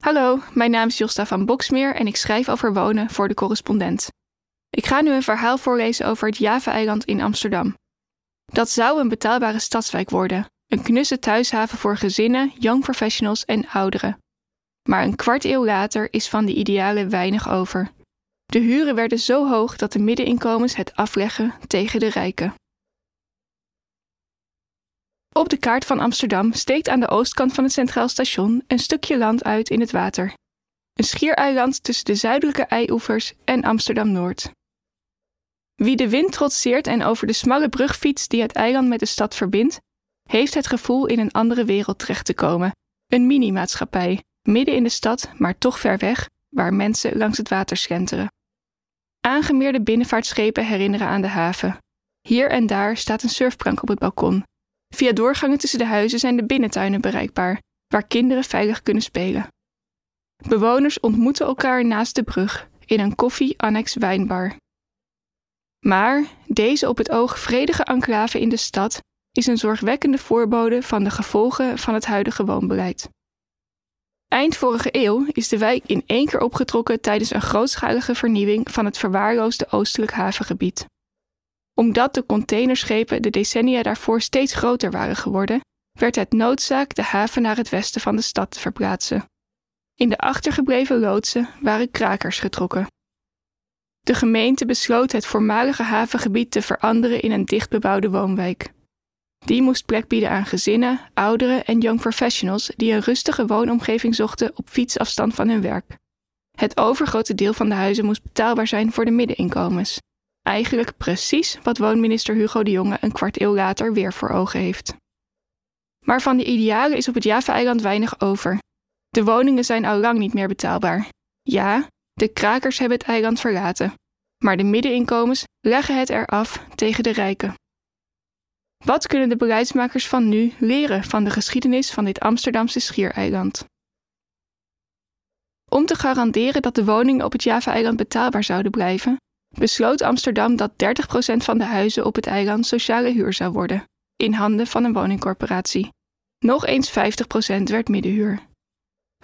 Hallo, mijn naam is Josta van Boksmeer en ik schrijf over wonen voor de correspondent. Ik ga nu een verhaal voorlezen over het Java-eiland in Amsterdam. Dat zou een betaalbare stadswijk worden, een knusse thuishaven voor gezinnen, young professionals en ouderen. Maar een kwart eeuw later is van die idealen weinig over. De huren werden zo hoog dat de middeninkomens het afleggen tegen de rijken. Op de kaart van Amsterdam steekt aan de oostkant van het Centraal Station een stukje land uit in het water. Een schiereiland tussen de zuidelijke eioevers en Amsterdam-Noord. Wie de wind trotseert en over de smalle brug fietst die het eiland met de stad verbindt, heeft het gevoel in een andere wereld terecht te komen. Een mini-maatschappij, midden in de stad, maar toch ver weg, waar mensen langs het water slenteren. Aangemeerde binnenvaartschepen herinneren aan de haven. Hier en daar staat een surfplank op het balkon. Via doorgangen tussen de huizen zijn de binnentuinen bereikbaar, waar kinderen veilig kunnen spelen. Bewoners ontmoeten elkaar naast de brug in een koffie-annex wijnbar. Maar deze op het oog vredige enclave in de stad is een zorgwekkende voorbode van de gevolgen van het huidige woonbeleid. Eind vorige eeuw is de wijk in één keer opgetrokken tijdens een grootschalige vernieuwing van het verwaarloosde oostelijk havengebied. Omdat de containerschepen de decennia daarvoor steeds groter waren geworden, werd het noodzaak de haven naar het westen van de stad te verplaatsen. In de achtergebleven loodsen waren krakers getrokken. De gemeente besloot het voormalige havengebied te veranderen in een dichtbebouwde woonwijk. Die moest plek bieden aan gezinnen, ouderen en young professionals die een rustige woonomgeving zochten op fietsafstand van hun werk. Het overgrote deel van de huizen moest betaalbaar zijn voor de middeninkomens. Eigenlijk precies wat woonminister Hugo de Jonge een kwart eeuw later weer voor ogen heeft. Maar van die idealen is op het Java-eiland weinig over. De woningen zijn al lang niet meer betaalbaar. Ja, de krakers hebben het eiland verlaten, maar de middeninkomens leggen het eraf tegen de rijken. Wat kunnen de beleidsmakers van nu leren van de geschiedenis van dit Amsterdamse schiereiland? Om te garanderen dat de woningen op het Java-eiland betaalbaar zouden blijven, besloot Amsterdam dat 30% van de huizen op het eiland sociale huur zou worden, in handen van een woningcorporatie. Nog eens 50% werd middenhuur.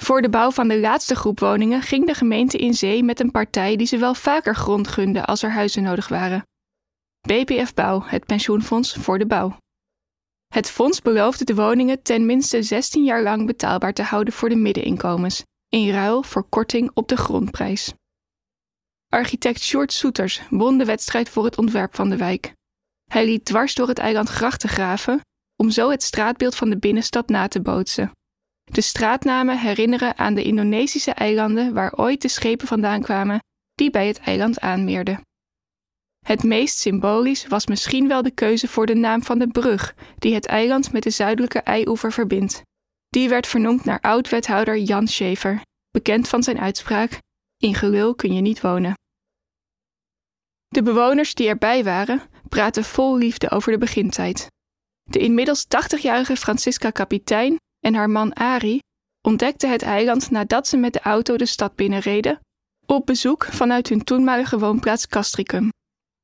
Voor de bouw van de laatste groep woningen ging de gemeente in zee met een partij die ze wel vaker grond gunde als er huizen nodig waren. BPF Bouw, het pensioenfonds voor de bouw. Het fonds beloofde de woningen ten minste 16 jaar lang betaalbaar te houden voor de middeninkomens, in ruil voor korting op de grondprijs. Architect Sjoerd Soeters won de wedstrijd voor het ontwerp van de wijk. Hij liet dwars door het eiland grachten graven om zo het straatbeeld van de binnenstad na te bootsen. De straatnamen herinneren aan de Indonesische eilanden waar ooit de schepen vandaan kwamen die bij het eiland aanmeerden. Het meest symbolisch was misschien wel de keuze voor de naam van de brug die het eiland met de zuidelijke eioever verbindt. Die werd vernoemd naar oud-wethouder Jan Schever, bekend van zijn uitspraak: In gelul kun je niet wonen. De bewoners die erbij waren, praten vol liefde over de begintijd. De inmiddels 80-jarige Francisca Kapitein en haar man Ari ontdekten het eiland nadat ze met de auto de stad binnenreden, op bezoek vanuit hun toenmalige woonplaats Castricum.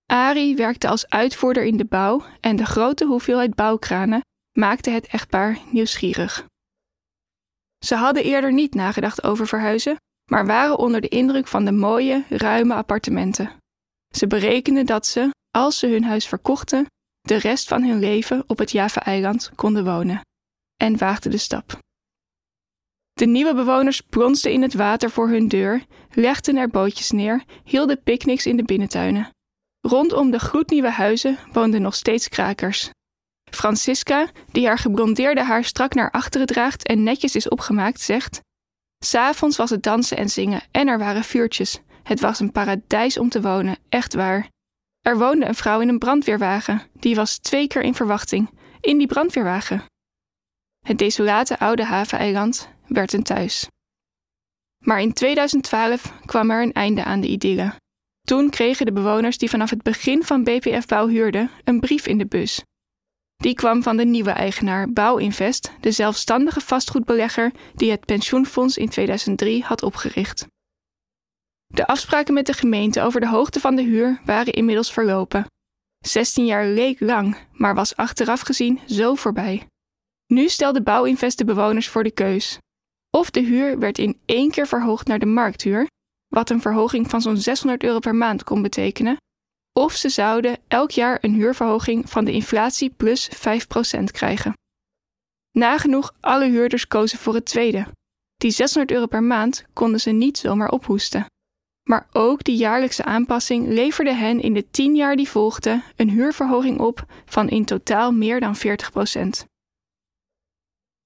Ari werkte als uitvoerder in de bouw en de grote hoeveelheid bouwkranen maakte het echtpaar nieuwsgierig. Ze hadden eerder niet nagedacht over verhuizen, maar waren onder de indruk van de mooie, ruime appartementen. Ze berekenden dat ze, als ze hun huis verkochten, de rest van hun leven op het Java-eiland konden wonen en waagden de stap. De nieuwe bewoners plonsten in het water voor hun deur, legden er bootjes neer, hielden picknicks in de binnentuinen. Rondom de gloednieuwe huizen woonden nog steeds krakers. Francisca, die haar geblondeerde haar strak naar achteren draagt en netjes is opgemaakt, zegt: S'avonds was het dansen en zingen en er waren vuurtjes. Het was een paradijs om te wonen, echt waar. Er woonde een vrouw in een brandweerwagen, die was twee keer in verwachting, in die brandweerwagen. Het desolate oude haveneiland werd een thuis. Maar in 2012 kwam er een einde aan de idylle. Toen kregen de bewoners die vanaf het begin van BPF Bouw huurden een brief in de bus. Die kwam van de nieuwe eigenaar Bouwinvest, de zelfstandige vastgoedbelegger die het pensioenfonds in 2003 had opgericht. De afspraken met de gemeente over de hoogte van de huur waren inmiddels verlopen. 16 jaar leek lang, maar was achteraf gezien zo voorbij. Nu stelde Bouwinvest de bewoners voor de keus. Of de huur werd in één keer verhoogd naar de markthuur, wat een verhoging van zo'n 600 euro per maand kon betekenen, of ze zouden elk jaar een huurverhoging van de inflatie plus 5% krijgen. Nagenoeg alle huurders kozen voor het tweede. Die 600 euro per maand konden ze niet zomaar ophoesten. Maar ook die jaarlijkse aanpassing leverde hen in de 10 jaar die volgden een huurverhoging op van in totaal meer dan 40%.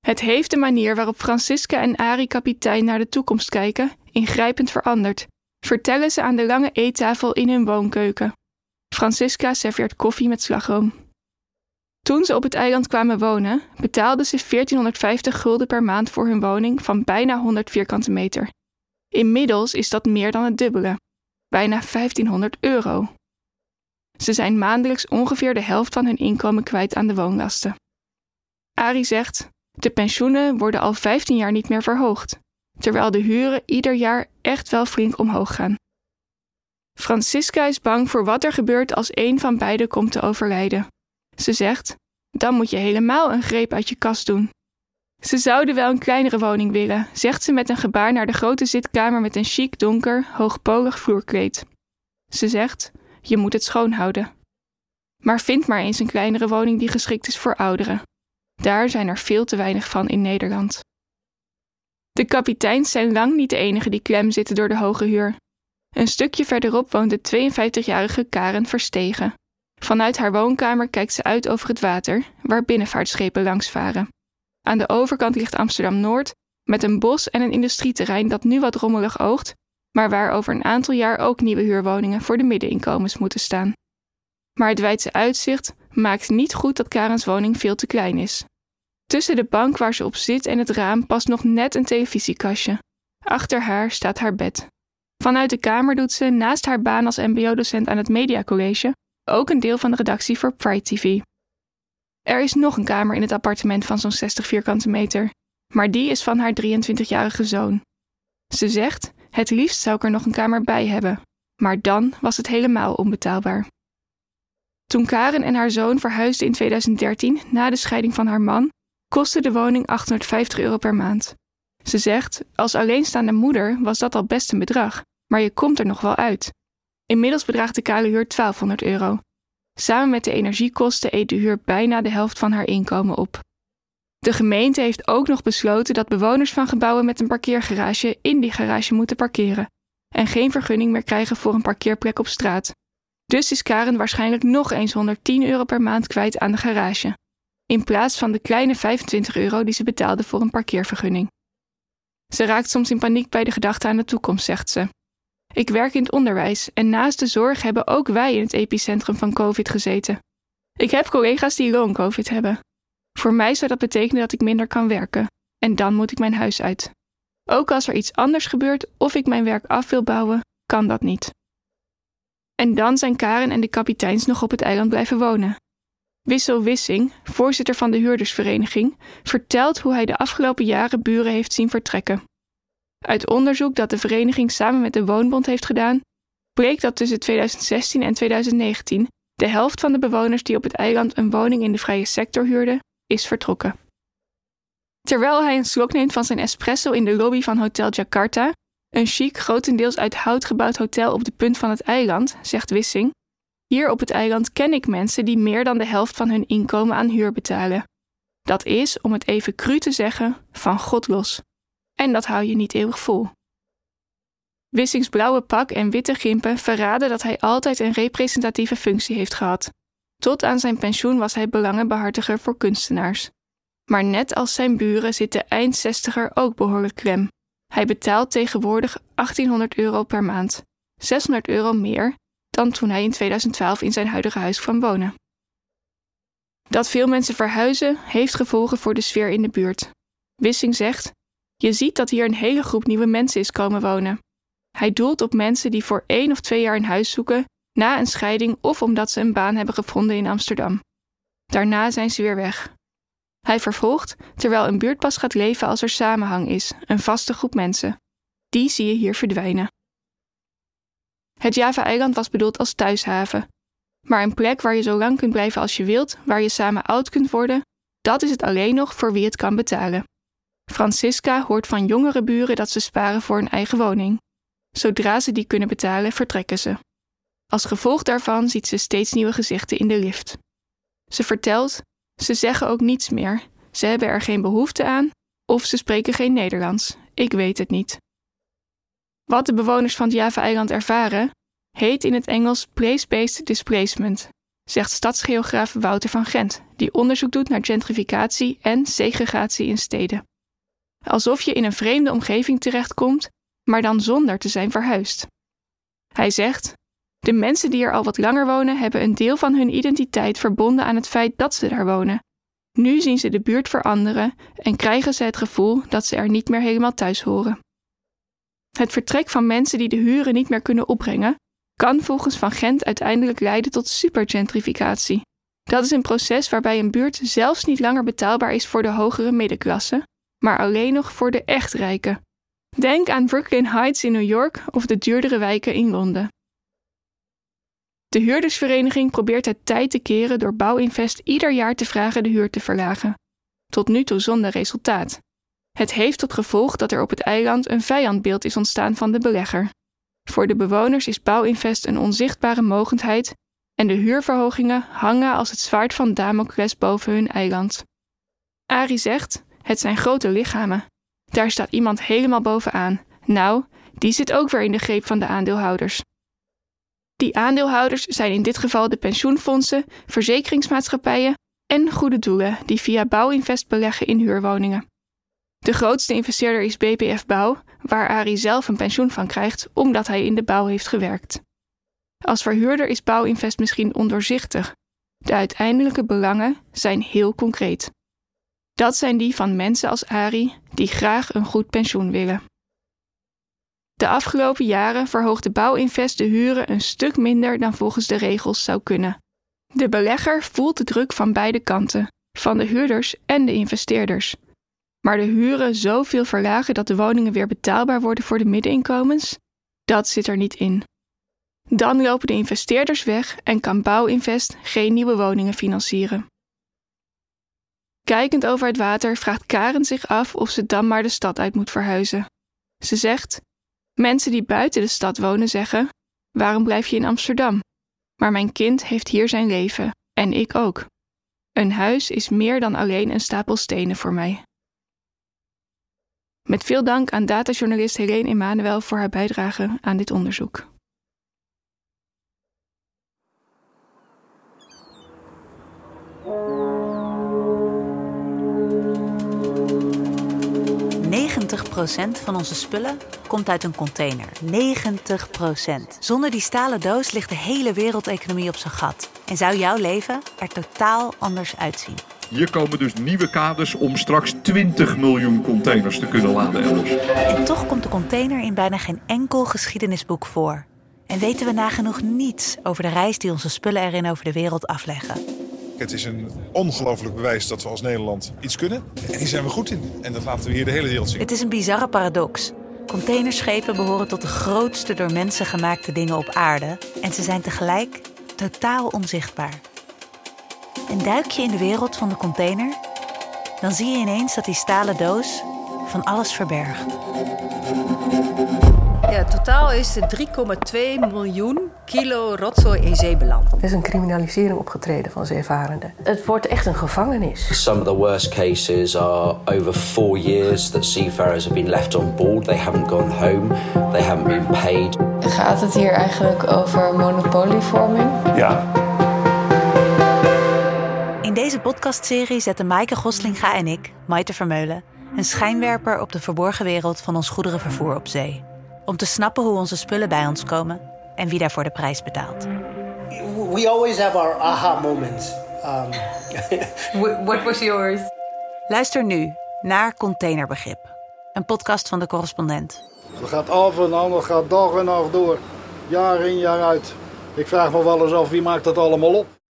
Het heeft de manier waarop Francisca en Ari kapitein naar de toekomst kijken ingrijpend veranderd, vertellen ze aan de lange eettafel in hun woonkeuken. Francisca serveert koffie met slagroom. Toen ze op het eiland kwamen wonen, betaalden ze 1450 gulden per maand voor hun woning van bijna 100 vierkante meter. Inmiddels is dat meer dan het dubbele, bijna 1500 euro. Ze zijn maandelijks ongeveer de helft van hun inkomen kwijt aan de woonlasten. Ari zegt: De pensioenen worden al 15 jaar niet meer verhoogd, terwijl de huren ieder jaar echt wel flink omhoog gaan. Francisca is bang voor wat er gebeurt als een van beiden komt te overlijden. Ze zegt: Dan moet je helemaal een greep uit je kast doen. Ze zouden wel een kleinere woning willen, zegt ze met een gebaar naar de grote zitkamer met een chic donker, hoogpolig vloerkleed. Ze zegt: Je moet het schoonhouden. Maar vind maar eens een kleinere woning die geschikt is voor ouderen. Daar zijn er veel te weinig van in Nederland. De kapiteins zijn lang niet de enige die klem zitten door de hoge huur. Een stukje verderop woont de 52-jarige Karen Verstegen. Vanuit haar woonkamer kijkt ze uit over het water, waar binnenvaartschepen langs varen. Aan de overkant ligt Amsterdam Noord, met een bos en een industrieterrein dat nu wat rommelig oogt, maar waar over een aantal jaar ook nieuwe huurwoningen voor de middeninkomens moeten staan. Maar het wijdse uitzicht maakt niet goed dat Karens woning veel te klein is. Tussen de bank waar ze op zit en het raam past nog net een televisiekastje. Achter haar staat haar bed. Vanuit de kamer doet ze, naast haar baan als MBO-docent aan het Media College, ook een deel van de redactie voor Pride TV. Er is nog een kamer in het appartement van zo'n 60 vierkante meter, maar die is van haar 23-jarige zoon. Ze zegt: Het liefst zou ik er nog een kamer bij hebben, maar dan was het helemaal onbetaalbaar. Toen Karen en haar zoon verhuisden in 2013 na de scheiding van haar man, kostte de woning 850 euro per maand. Ze zegt: Als alleenstaande moeder was dat al best een bedrag, maar je komt er nog wel uit. Inmiddels bedraagt de kale huur 1200 euro. Samen met de energiekosten eet de huur bijna de helft van haar inkomen op. De gemeente heeft ook nog besloten dat bewoners van gebouwen met een parkeergarage in die garage moeten parkeren en geen vergunning meer krijgen voor een parkeerplek op straat. Dus is Karen waarschijnlijk nog eens 110 euro per maand kwijt aan de garage, in plaats van de kleine 25 euro die ze betaalde voor een parkeervergunning. Ze raakt soms in paniek bij de gedachte aan de toekomst, zegt ze. Ik werk in het onderwijs en naast de zorg hebben ook wij in het epicentrum van COVID gezeten. Ik heb collega's die long-COVID hebben. Voor mij zou dat betekenen dat ik minder kan werken en dan moet ik mijn huis uit. Ook als er iets anders gebeurt of ik mijn werk af wil bouwen, kan dat niet. En dan zijn Karen en de kapiteins nog op het eiland blijven wonen. Wissel Wissing, voorzitter van de huurdersvereniging, vertelt hoe hij de afgelopen jaren buren heeft zien vertrekken. Uit onderzoek dat de vereniging samen met de Woonbond heeft gedaan, bleek dat tussen 2016 en 2019 de helft van de bewoners die op het eiland een woning in de vrije sector huurden, is vertrokken. Terwijl hij een slok neemt van zijn espresso in de lobby van Hotel Jakarta, een chic, grotendeels uit hout gebouwd hotel op de punt van het eiland, zegt Wissing, hier op het eiland ken ik mensen die meer dan de helft van hun inkomen aan huur betalen. Dat is, om het even cru te zeggen, van God los. En dat hou je niet eeuwig vol. Wissings blauwe pak en witte gimpen verraden dat hij altijd een representatieve functie heeft gehad. Tot aan zijn pensioen was hij belangenbehartiger voor kunstenaars. Maar net als zijn buren zit de eindzestiger ook behoorlijk klem. Hij betaalt tegenwoordig 1800 euro per maand, 600 euro meer dan toen hij in 2012 in zijn huidige huis kwam wonen. Dat veel mensen verhuizen heeft gevolgen voor de sfeer in de buurt. Wissing zegt: Je ziet dat hier een hele groep nieuwe mensen is komen wonen. Hij doelt op mensen die voor één of twee jaar een huis zoeken, na een scheiding of omdat ze een baan hebben gevonden in Amsterdam. Daarna zijn ze weer weg. Hij vervolgt terwijl een buurt pas gaat leven als er samenhang is, een vaste groep mensen. Die zie je hier verdwijnen. Het Java-eiland was bedoeld als thuishaven. Maar een plek waar je zo lang kunt blijven als je wilt, waar je samen oud kunt worden, dat is het alleen nog voor wie het kan betalen. Francisca hoort van jongere buren dat ze sparen voor een eigen woning. Zodra ze die kunnen betalen, vertrekken ze. Als gevolg daarvan ziet ze steeds nieuwe gezichten in de lift. Ze vertelt: ze zeggen ook niets meer. Ze hebben er geen behoefte aan of ze spreken geen Nederlands. Ik weet het niet. Wat de bewoners van het Java-eiland ervaren, heet in het Engels place-based displacement, zegt stadsgeograaf Wouter van Gent, die onderzoek doet naar gentrificatie en segregatie in steden. Alsof je in een vreemde omgeving terechtkomt, maar dan zonder te zijn verhuisd. Hij zegt: De mensen die er al wat langer wonen, hebben een deel van hun identiteit verbonden aan het feit dat ze daar wonen. Nu zien ze de buurt veranderen en krijgen ze het gevoel dat ze er niet meer helemaal thuis horen. Het vertrek van mensen die de huren niet meer kunnen opbrengen, kan volgens Van Gent uiteindelijk leiden tot supergentrificatie. Dat is een proces waarbij een buurt zelfs niet langer betaalbaar is voor de hogere middenklasse, maar alleen nog voor de echt rijken. Denk aan Brooklyn Heights in New York of de duurdere wijken in Londen. De huurdersvereniging probeert het tijd te keren door Bouwinvest ieder jaar te vragen de huur te verlagen. Tot nu toe zonder resultaat. Het heeft tot gevolg dat er op het eiland een vijandbeeld is ontstaan van de belegger. Voor de bewoners is Bouwinvest een onzichtbare mogendheid en de huurverhogingen hangen als het zwaard van Damocles boven hun eiland. Ari zegt: Het zijn grote lichamen. Daar staat iemand helemaal bovenaan. Nou, die zit ook weer in de greep van de aandeelhouders. Die aandeelhouders zijn in dit geval de pensioenfondsen, verzekeringsmaatschappijen en goede doelen die via Bouwinvest beleggen in huurwoningen. De grootste investeerder is BPF Bouw, waar Ari zelf een pensioen van krijgt omdat hij in de bouw heeft gewerkt. Als verhuurder is Bouwinvest misschien ondoorzichtig. De uiteindelijke belangen zijn heel concreet. Dat zijn die van mensen als Ari die graag een goed pensioen willen. De afgelopen jaren verhoogde Bouwinvest de huren een stuk minder dan volgens de regels zou kunnen. De belegger voelt de druk van beide kanten, van de huurders en de investeerders. Maar de huren zoveel verlagen dat de woningen weer betaalbaar worden voor de middeninkomens, dat zit er niet in. Dan lopen de investeerders weg en kan Bouwinvest geen nieuwe woningen financieren. Kijkend over het water vraagt Karen zich af of ze dan maar de stad uit moet verhuizen. Ze zegt: Mensen die buiten de stad wonen zeggen: Waarom blijf je in Amsterdam? Maar mijn kind heeft hier zijn leven en ik ook. Een huis is meer dan alleen een stapel stenen voor mij. Met veel dank aan datajournalist Helene Emanuel voor haar bijdrage aan dit onderzoek. Van onze spullen komt uit een container. 90%. Zonder die stalen doos ligt de hele wereldeconomie op zijn gat. En zou jouw leven er totaal anders uitzien. Hier komen dus nieuwe kaders om straks 20 miljoen containers te kunnen laden elders. En toch komt de container in bijna geen enkel geschiedenisboek voor. En weten we nagenoeg niets over de reis die onze spullen erin over de wereld afleggen. Het is een ongelooflijk bewijs dat we als Nederland iets kunnen. En hier zijn we goed in. En dat laten we hier de hele wereld zien. Het is een bizarre paradox. Containerschepen behoren tot de grootste door mensen gemaakte dingen op aarde. En ze zijn tegelijk totaal onzichtbaar. En duik je in de wereld van de container, dan zie je ineens dat die stalen doos van alles verbergt. Ja, totaal is er 3,2 miljoen kilo rotzooi in zee beland. Er is een criminalisering opgetreden van zeevarenden. Het wordt echt een gevangenis. Some of the worst cases are over four years that seafarers have been left on board. They haven't gone home. They haven't been paid. Gaat het hier eigenlijk over monopolievorming? Ja. In deze podcastserie zetten Maaike Goslinga en ik, Maite Vermeulen, een schijnwerper op de verborgen wereld van ons goederenvervoer op zee. Om te snappen hoe onze spullen bij ons komen en wie daarvoor de prijs betaalt. We always have our aha moments. Um... What was yours? Luister nu naar Containerbegrip, een podcast van de correspondent. Het gaat af en aan, het gaat dag en nacht door. Jaar in jaar uit. Ik vraag me wel eens af wie maakt dat allemaal op.